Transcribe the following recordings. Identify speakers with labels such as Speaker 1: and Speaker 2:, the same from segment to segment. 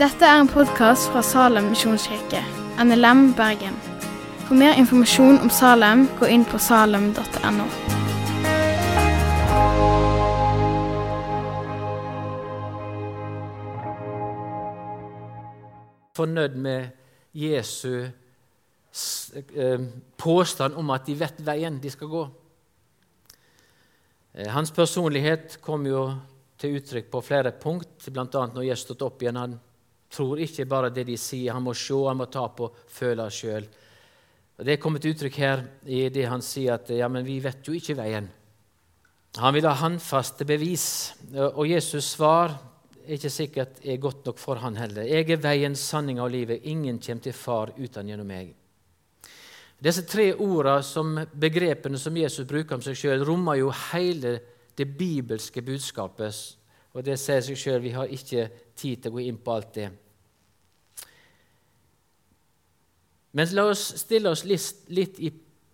Speaker 1: Dette er en podkast fra Salem misjonskirke, NLM Bergen. For mer informasjon om Salem, gå inn på salem.no.
Speaker 2: Fornøyd med Jesu eh, påstand om at de vet veien de skal gå. Eh, Hans personlighet kom jo til uttrykk på flere punkt, bl.a. når Jesus stått opp igjen. Han tror ikke bare det de sier, han må se, han må ta på, føle sjøl. Det er kommet uttrykk her i det han sier at ja, men vi vet jo ikke veien. Han vil ha håndfaste bevis, og Jesus' svar er ikke sikkert er godt nok for han heller. Jeg er veien, sanninga og livet. Ingen kommer til Far uten gjennom meg. Disse tre ordene som begrepene som Jesus bruker om seg sjøl, rommer jo hele det bibelske budskapet. Og det sier seg sjøl, vi har ikke tid til å gå inn på alt det. Men la oss stille oss litt, litt i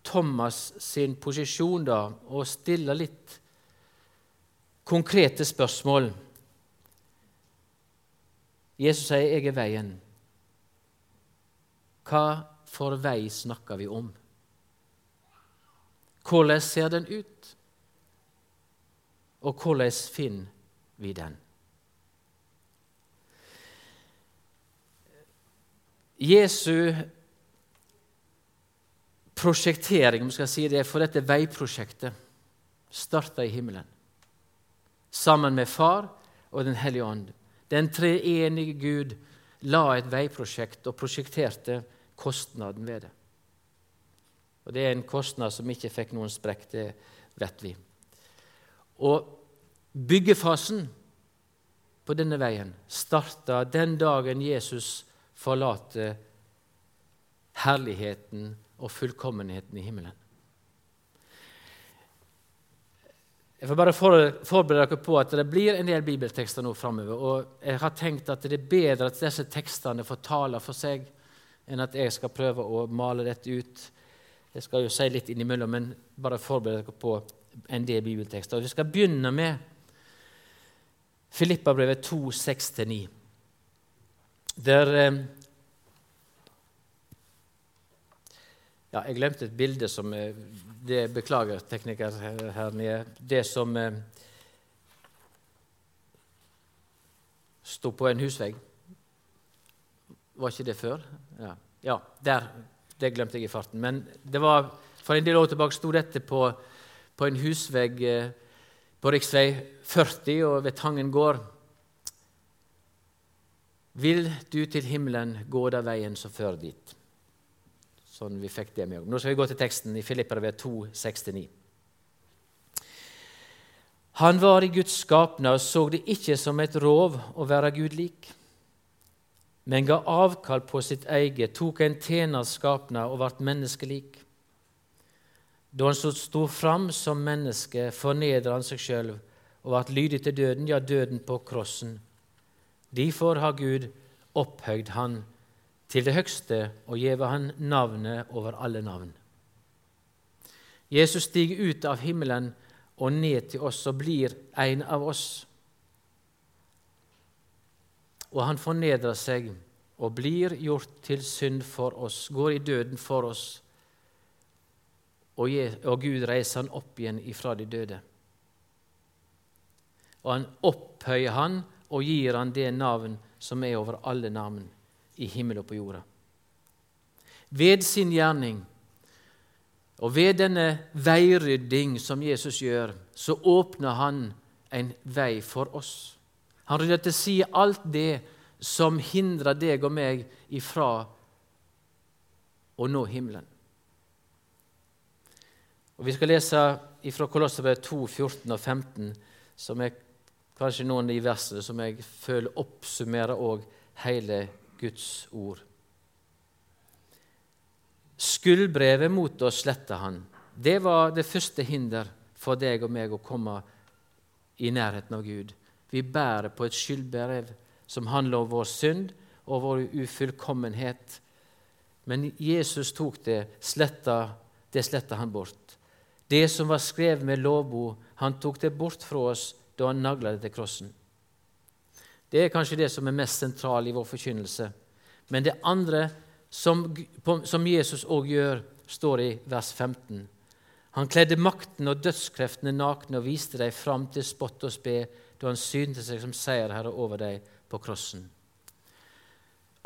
Speaker 2: Thomas sin posisjon da, og stille litt konkrete spørsmål. Jesus sier 'Jeg er veien'. Hva for vei snakker vi om? Hvordan ser den ut? Og hvordan finner vi den? Jesu prosjektering om vi skal si det, for dette veiprosjektet starta i himmelen. Sammen med Far og Den hellige ånd. Den treenige Gud la et veiprosjekt og prosjekterte kostnaden ved det. Og Det er en kostnad som ikke fikk noen sprekk, det vet vi. Og byggefasen på denne veien starta den dagen Jesus forlater herligheten og fullkommenheten i himmelen. Jeg får bare forberede dere på at det blir en del bibeltekster nå framover. Og jeg har tenkt at det er bedre at disse tekstene får tale for seg, enn at jeg skal prøve å male dette ut. Jeg skal jo si litt innimellom, men bare forbered dere på en del bibeltekster. Vi skal begynne med Filippabrevet 2, 6-9. Der eh, Ja, jeg glemte et bilde som eh, det Beklager, tekniker her nede. Det som eh, sto på en husvegg. Var ikke det før? Ja, ja der. Det glemte jeg i farten. Men det var, for en del år tilbake sto dette på, på en husvegg eh, på rv. 40 og ved Tangen gård. Vil du til himmelen, gå da veien som fører dit. Sånn vi fikk det med. Nå skal vi gå til teksten i Filipperne 2, 6-9. Han var i Guds skapnad og så det ikke som et rov å være Gud lik, men ga avkall på sitt eget, tok en tjeners skapnad og ble menneskelik. Da han sto fram som menneske, fornedra han seg sjøl og ble lydig til døden, ja, døden på krossen. Derfor har Gud opphøyd han til det høgste og gjeve han navnet over alle navn. Jesus stiger ut av himmelen og ned til oss og blir en av oss. Og han fornedrer seg og blir gjort til synd for oss, går i døden for oss. Og, Gud reiser han opp igjen ifra de døde. Og han opphøyer han og gir han det navn som er over alle navn i himmel og på jorda. Ved sin gjerning og ved denne veirydding som Jesus gjør, så åpner han en vei for oss. Han rydder til side alt det som hindrer deg og meg ifra å nå himmelen. Og Vi skal lese fra Kolosserbrevet 2, 14 og 15, som er kanskje noen av de versene som jeg føler oppsummerer òg hele Guds ord. Skuldbrevet mot oss sletta han. Det var det første hinder for deg og meg å komme i nærheten av Gud. Vi bærer på et skyldbrev som handler om vår synd og vår ufullkommenhet. Men Jesus tok det, sletta, det sletta han bort. Det som var skrevet med lovbo, han tok det bort fra oss da han nagla det til krossen. Det er kanskje det som er mest sentralt i vår forkynnelse. Men det andre som, som Jesus òg gjør, står i vers 15. Han kledde makten og dødskreftene nakne og viste dem fram til spott og spe da han synte seg som seierherre over dem på krossen.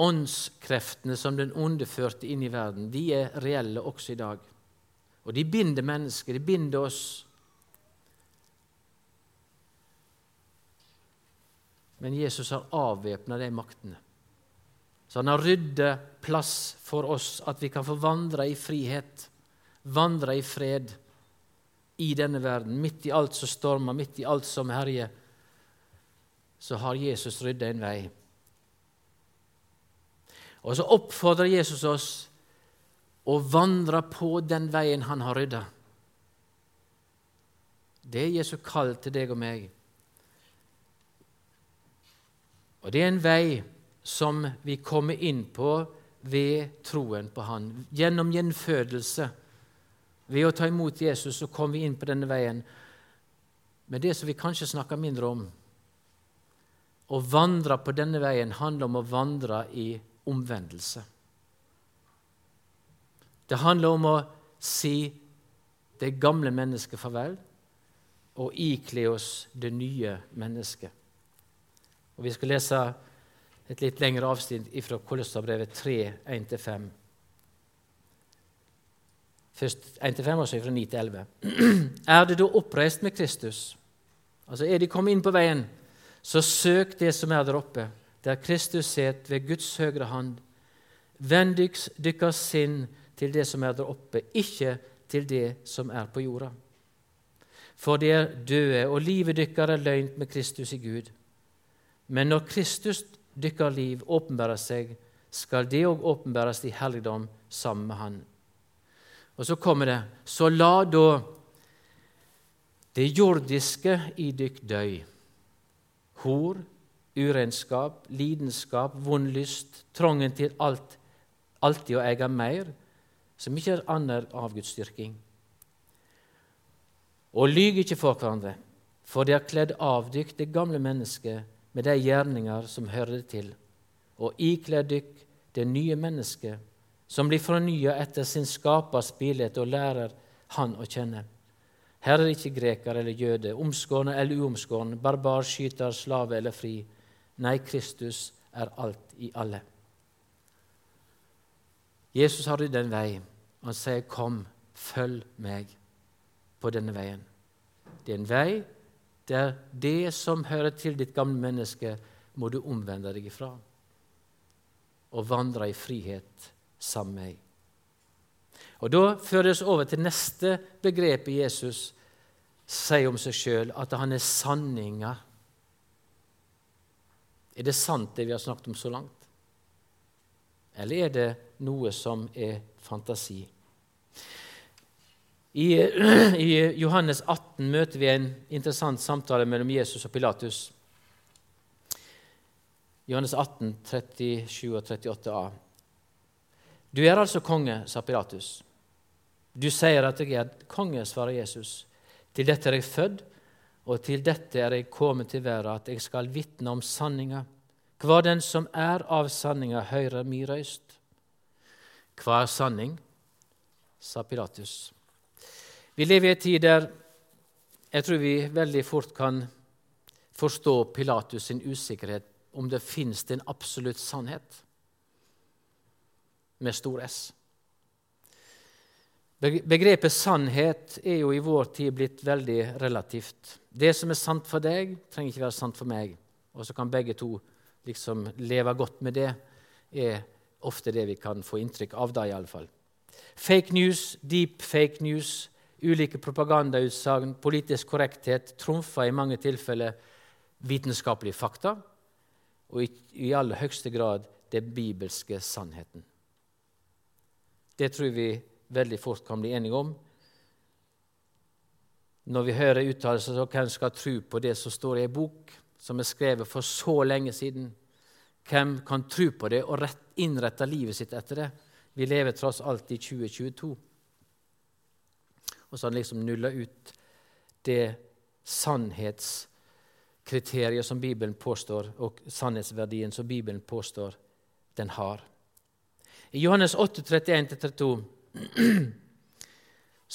Speaker 2: Åndskreftene som den onde førte inn i verden, de er reelle også i dag. Og de binder mennesker, de binder oss. Men Jesus har avvæpna de maktene. Så han har rydda plass for oss, at vi kan få vandre i frihet, vandre i fred i denne verden. Midt i alt som stormer, midt i alt som herjer, så har Jesus rydda en vei. Og så oppfordrer Jesus oss å vandre på den veien han har rydda. Det er Jesu kall til deg og meg. Og det er en vei som vi kommer inn på ved troen på Han. Gjennom gjenfødelse. Ved å ta imot Jesus så kommer vi inn på denne veien. Men det som vi kanskje snakker mindre om Å vandre på denne veien handler om å vandre i omvendelse. Det handler om å si det gamle mennesket farvel og ikle oss det nye mennesket. Og Vi skal lese et litt lengre avsnitt fra Kolosserbrevet 3, 1-5. Først 1-5 og så fra 9 11. Er det da oppreist med Kristus? Altså Er de kommet inn på veien, så søk det som er der oppe, der Kristus sitter ved Guds høyre hand. Vend deres sinn til det som er der oppe, ikke til det som er på jorda. For de er døde, og livet deres er løgnt med Kristus i Gud. Men når Kristus deres liv åpenbærer seg, skal det òg åpenbæres i helligdom sammen med Han. Og så kommer det Så la da det jordiske i dykk døy. Hor, urenskap, lidenskap, vond lyst, trangen til alt, alltid å eie mer, som ikke er annet avgudsdyrking. Og lyg ikke for hverandre, for de har kledd av dykk det gamle mennesket med de gjerninger som hører det til, og ikledd dykk det nye mennesket, som blir fornya etter sin skapers bilde og lærer Han å kjenne. Her er det ikke greker eller jøde, omskårne eller uomskårne, barbar, skyter, slave eller fri. Nei, Kristus er alt i alle. Jesus har ryddet en vei. Han sier, 'Kom, følg meg på denne veien'. Det er en vei der det som hører til ditt gamle menneske, må du omvende deg ifra og vandre i frihet sammen med meg. Og Da fører det oss over til neste begrepet Jesus sier om seg sjøl, at han er sanninga. Er det sant, det vi har snakket om så langt? Eller er det noe som er fantasi? I, I, Johannes 18 møter vi en interessant samtale mellom Jesus og Pilatus. Johannes 18, 37 og 38a. Du er altså konge, sa Pilatus. Du sier at jeg er konge, svarer Jesus. Til dette er jeg født, og til dette er jeg kommet til verden, at jeg skal vitne om sanninga. Hva den som er av sanninga, hører mi røyst. Hva er sanning? sa Pilatus. Vi lever i en tid der jeg tror vi veldig fort kan forstå Pilatus sin usikkerhet om det fins en absolutt sannhet med stor S. Begrepet sannhet er jo i vår tid blitt veldig relativt. Det som er sant for deg, trenger ikke være sant for meg. Og så kan begge to liksom leve godt med det, er ofte det vi kan få inntrykk av da, iallfall. Fake news, deep fake news, ulike propagandautsagn, politisk korrekthet trumfer i mange tilfeller vitenskapelige fakta, og i, i aller høyeste grad den bibelske sannheten. Det tror vi veldig fort kan bli enige om. Når vi hører uttalelser så hvem skal tro på det som står i ei bok som er skrevet for så lenge siden? Hvem kan tro på det og innrette livet sitt etter det? Vi lever tross alt i 2022. Og så har han liksom nulla ut det sannhetskriteriet som Bibelen påstår, og sannhetsverdien som Bibelen påstår den har. I Johannes 8, 31-32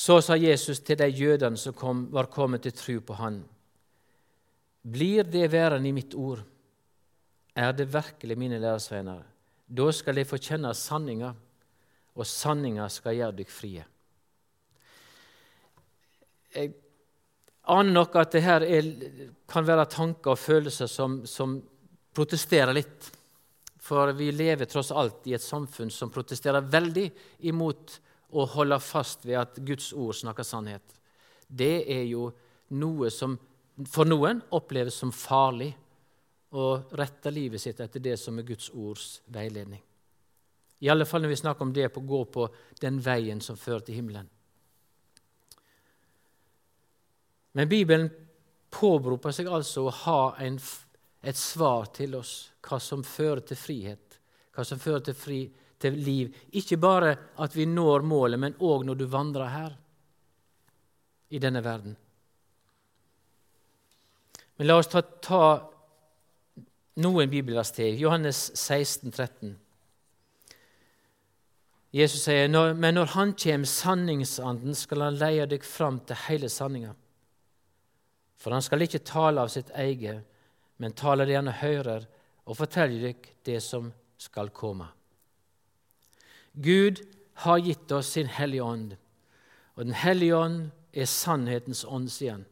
Speaker 2: så sa Jesus til de jødene som kom, var kommet til tro på Han. Blir det verden i mitt ord, er det virkelig mine læresveiner. Da skal de få kjenne sanninga, og sanninga skal gjøre dere frie. Jeg aner nok at det her er, kan være tanker og følelser som, som protesterer litt. For vi lever tross alt i et samfunn som protesterer veldig imot å holde fast ved at Guds ord snakker sannhet. Det er jo noe som for noen oppleves som farlig å rette livet sitt etter det som er Guds ords veiledning. I alle fall når vi snakker om det på å gå på den veien som fører til himmelen. Men Bibelen påberoper seg altså å ha en, et svar til oss, hva som fører til frihet, hva som fører til, fri, til liv. Ikke bare at vi når målet, men òg når du vandrer her i denne verden. Men la oss ta, ta noen bibelvers til. Johannes 16, 13. Jesus sier, men når Han kommer, sanningsanden, skal Han leie deg fram til hele sanninga. For han skal ikke tale av sitt eget, men tale det han hører, og fortelle deg det som skal komme. Gud har gitt oss sin Hellige Ånd, og Den hellige ånd er sannhetens ånd, sier han.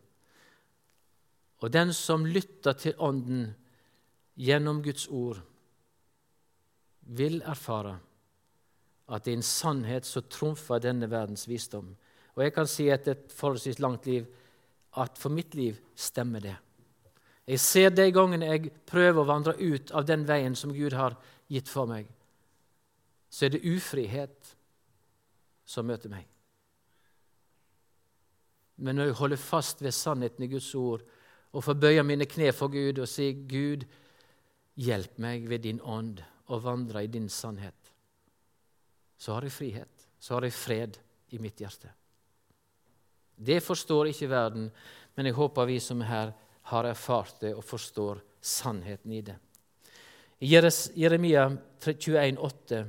Speaker 2: Og den som lytter til Ånden gjennom Guds ord, vil erfare at det er en sannhet som trumfer denne verdens visdom. Og jeg kan si etter et forholdsvis langt liv at for mitt liv stemmer det. Jeg ser de gangene jeg prøver å vandre ut av den veien som Gud har gitt for meg, så er det ufrihet som møter meg. Men når jeg holder fast ved sannheten i Guds ord og får bøye mine kne for Gud og si, 'Gud, hjelp meg ved din ånd og vandre i din sannhet', så har jeg frihet, så har jeg fred i mitt hjerte. Det forstår ikke verden, men jeg håper vi som er her, har erfart det og forstår sannheten i det. I Jeremia 21, 8,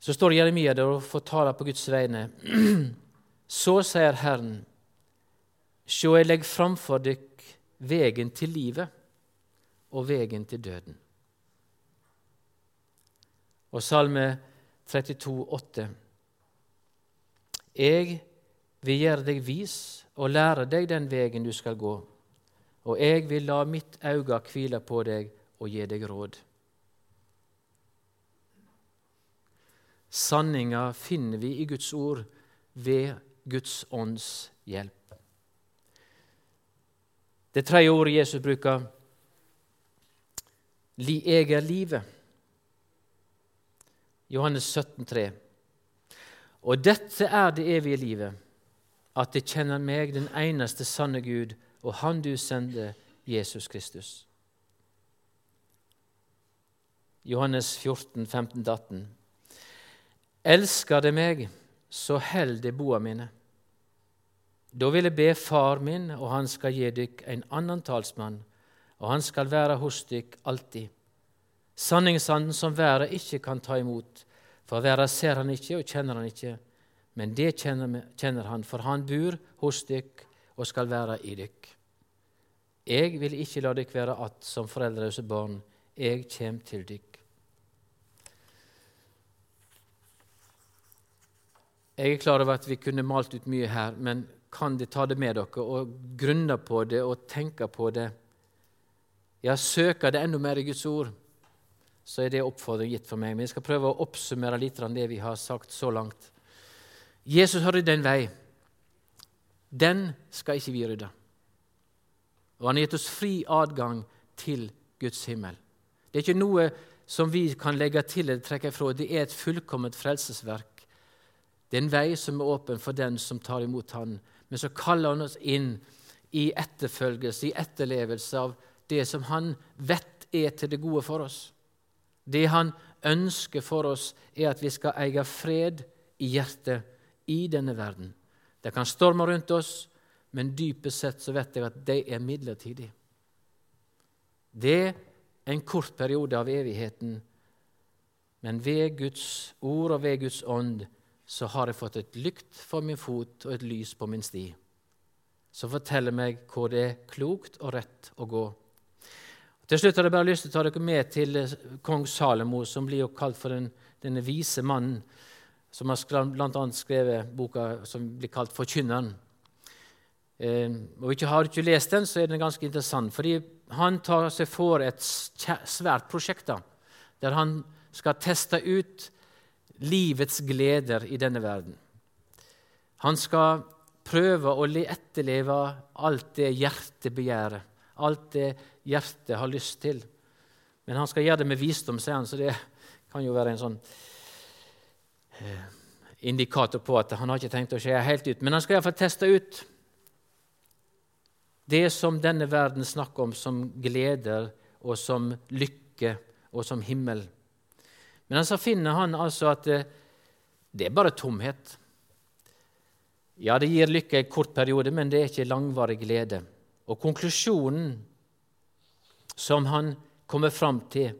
Speaker 2: så står Jeremia der og får tale på Guds vegne. Så sier Herren, sjå, jeg legger framfor dykk vegen til livet og vegen til døden. Og Salme 32, 8. Jeg vil gjøre deg vis og lære deg den vegen du skal gå, og jeg vil la mitt auge hvile på deg og gi deg råd. Sanninga finner vi i Guds ord ved Guds ånds hjelp. Det tredje ordet Jesus bruker, li eger livet. Johannes 17, 17,3. Og dette er det evige livet, at de kjenner meg, den eneste sanne Gud, og Han du sender, Jesus Kristus. Johannes 14, 15-18. Elsker det meg, så held det boa mine. Da vil jeg be Far min, og han skal gi dykk en annen talsmann, og han skal være hos dykk alltid. Sanningsanden som verden ikke kan ta imot, for verden ser han ikke og kjenner han ikke, men det kjenner, han, for han bor hos dykk og skal være i dykk. Jeg vil ikke la dykk være att som foreldreløse barn, jeg kjem til dykk. Jeg er klar over at vi kunne malt ut mye her, men kan de ta det med dere og grunne på det og tenke på det? Ja, søker det enda mer i Guds ord, så er det oppfordring gitt for meg. Men jeg skal prøve å oppsummere litt av det vi har sagt så langt. Jesus har ryddet en vei. Den skal ikke vi rydde. Og han har gitt oss fri adgang til Guds himmel. Det er ikke noe som vi kan legge til eller trekke ifra. Det er et fullkomment frelsesverk. Det er en vei som er åpen for den som tar imot Han. Men så kaller han oss inn i etterfølgelse, i etterlevelse av det som Han vet er til det gode for oss. Det han ønsker for oss, er at vi skal eie fred i hjertet i denne verden. Det kan storme rundt oss, men dypest sett så vet jeg at det er midlertidig. Det er en kort periode av evigheten, men ved Guds ord og ved Guds ånd så har jeg fått et lykt for min fot og et lys på min sti, som forteller meg hvor det er klokt og rett å gå. Til slutt har jeg bare lyst til å ta dere med til eh, kong Salomo, som blir jo kalt for den, denne vise mannen, som har bl.a. skrevet boka som blir kalt Forkynneren. Eh, Har du ikke lest den, så er den ganske interessant. fordi han tar seg for et svært prosjekt da, der han skal teste ut livets gleder i denne verden. Han skal prøve å etterleve alt det hjertet begjærer, alt det hjertet har lyst til. Men han skal gjøre det med visdom, sier han, så det kan jo være en sånn eh, indikator på at han har ikke tenkt å skje helt ut. Men han skal iallfall teste ut det som denne verden snakker om som gleder og som lykke og som himmel. Men så finner han altså at det, det er bare tomhet. Ja, det gir lykke en kort periode, men det er ikke langvarig glede. Og konklusjonen som han kommer fram til,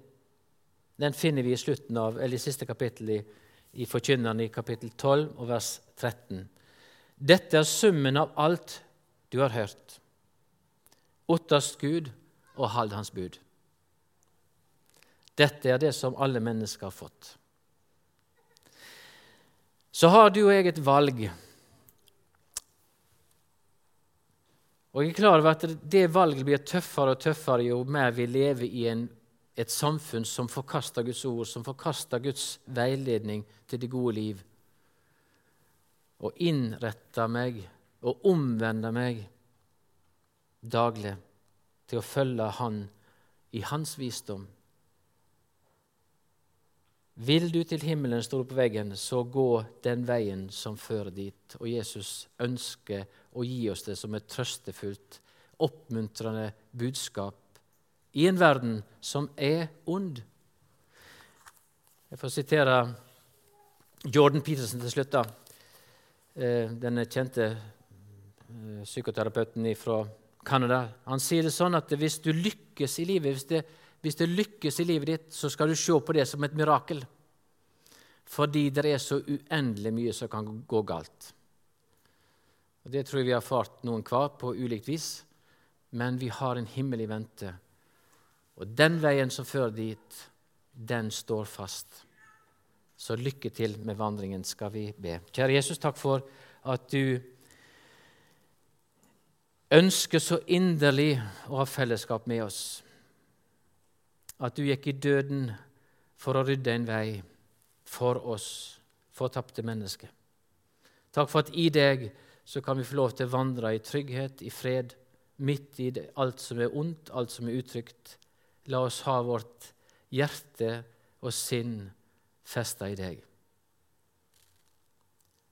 Speaker 2: den finner vi i slutten av, eller i siste kapittel i, i Forkynneren, i kapittel 12 og vers 13. Dette er summen av alt du har hørt. Ottast Gud og hald Hans bud. Dette er det som alle mennesker har fått. Så har du og jeg et valg Og jeg er klar over at Det valget blir tøffere og tøffere jo mer vi lever i en, et samfunn som forkaster Guds ord, som forkaster Guds veiledning til det gode liv. Og innretter meg og omvender meg daglig til å følge Han i Hans visdom. Vil du til himmelen, står på veggen, så gå den veien som fører dit. Og Jesus ønsker å gi oss det som et trøstefullt, oppmuntrende budskap i en verden som er ond. Jeg får sitere Jordan Peterson til slutt. da. Eh, denne kjente eh, psykoterapeuten fra Canada. Han sier det sånn at hvis du lykkes i livet, hvis det hvis det lykkes i livet ditt, så skal du se på det som et mirakel. Fordi det er så uendelig mye som kan gå galt. Og Det tror jeg vi har erfart noen hver på ulikt vis, men vi har en himmel i vente. Og den veien som fører dit, den står fast. Så lykke til med vandringen, skal vi be. Kjære Jesus, takk for at du ønsker så inderlig å ha fellesskap med oss at du gikk i døden for å rydde en vei for oss, for tapte mennesker. Takk for at i deg så kan vi få lov til å vandre i trygghet, i fred, midt i det, alt som er ondt, alt som er utrygt. La oss ha vårt hjerte og sinn festa i deg.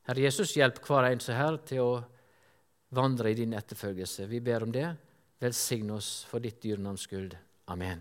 Speaker 2: Herre Jesus, hjelp hver en her til å vandre i din etterfølgelse. Vi ber om det. Velsign oss for ditt dyrenavns skyld. Amen.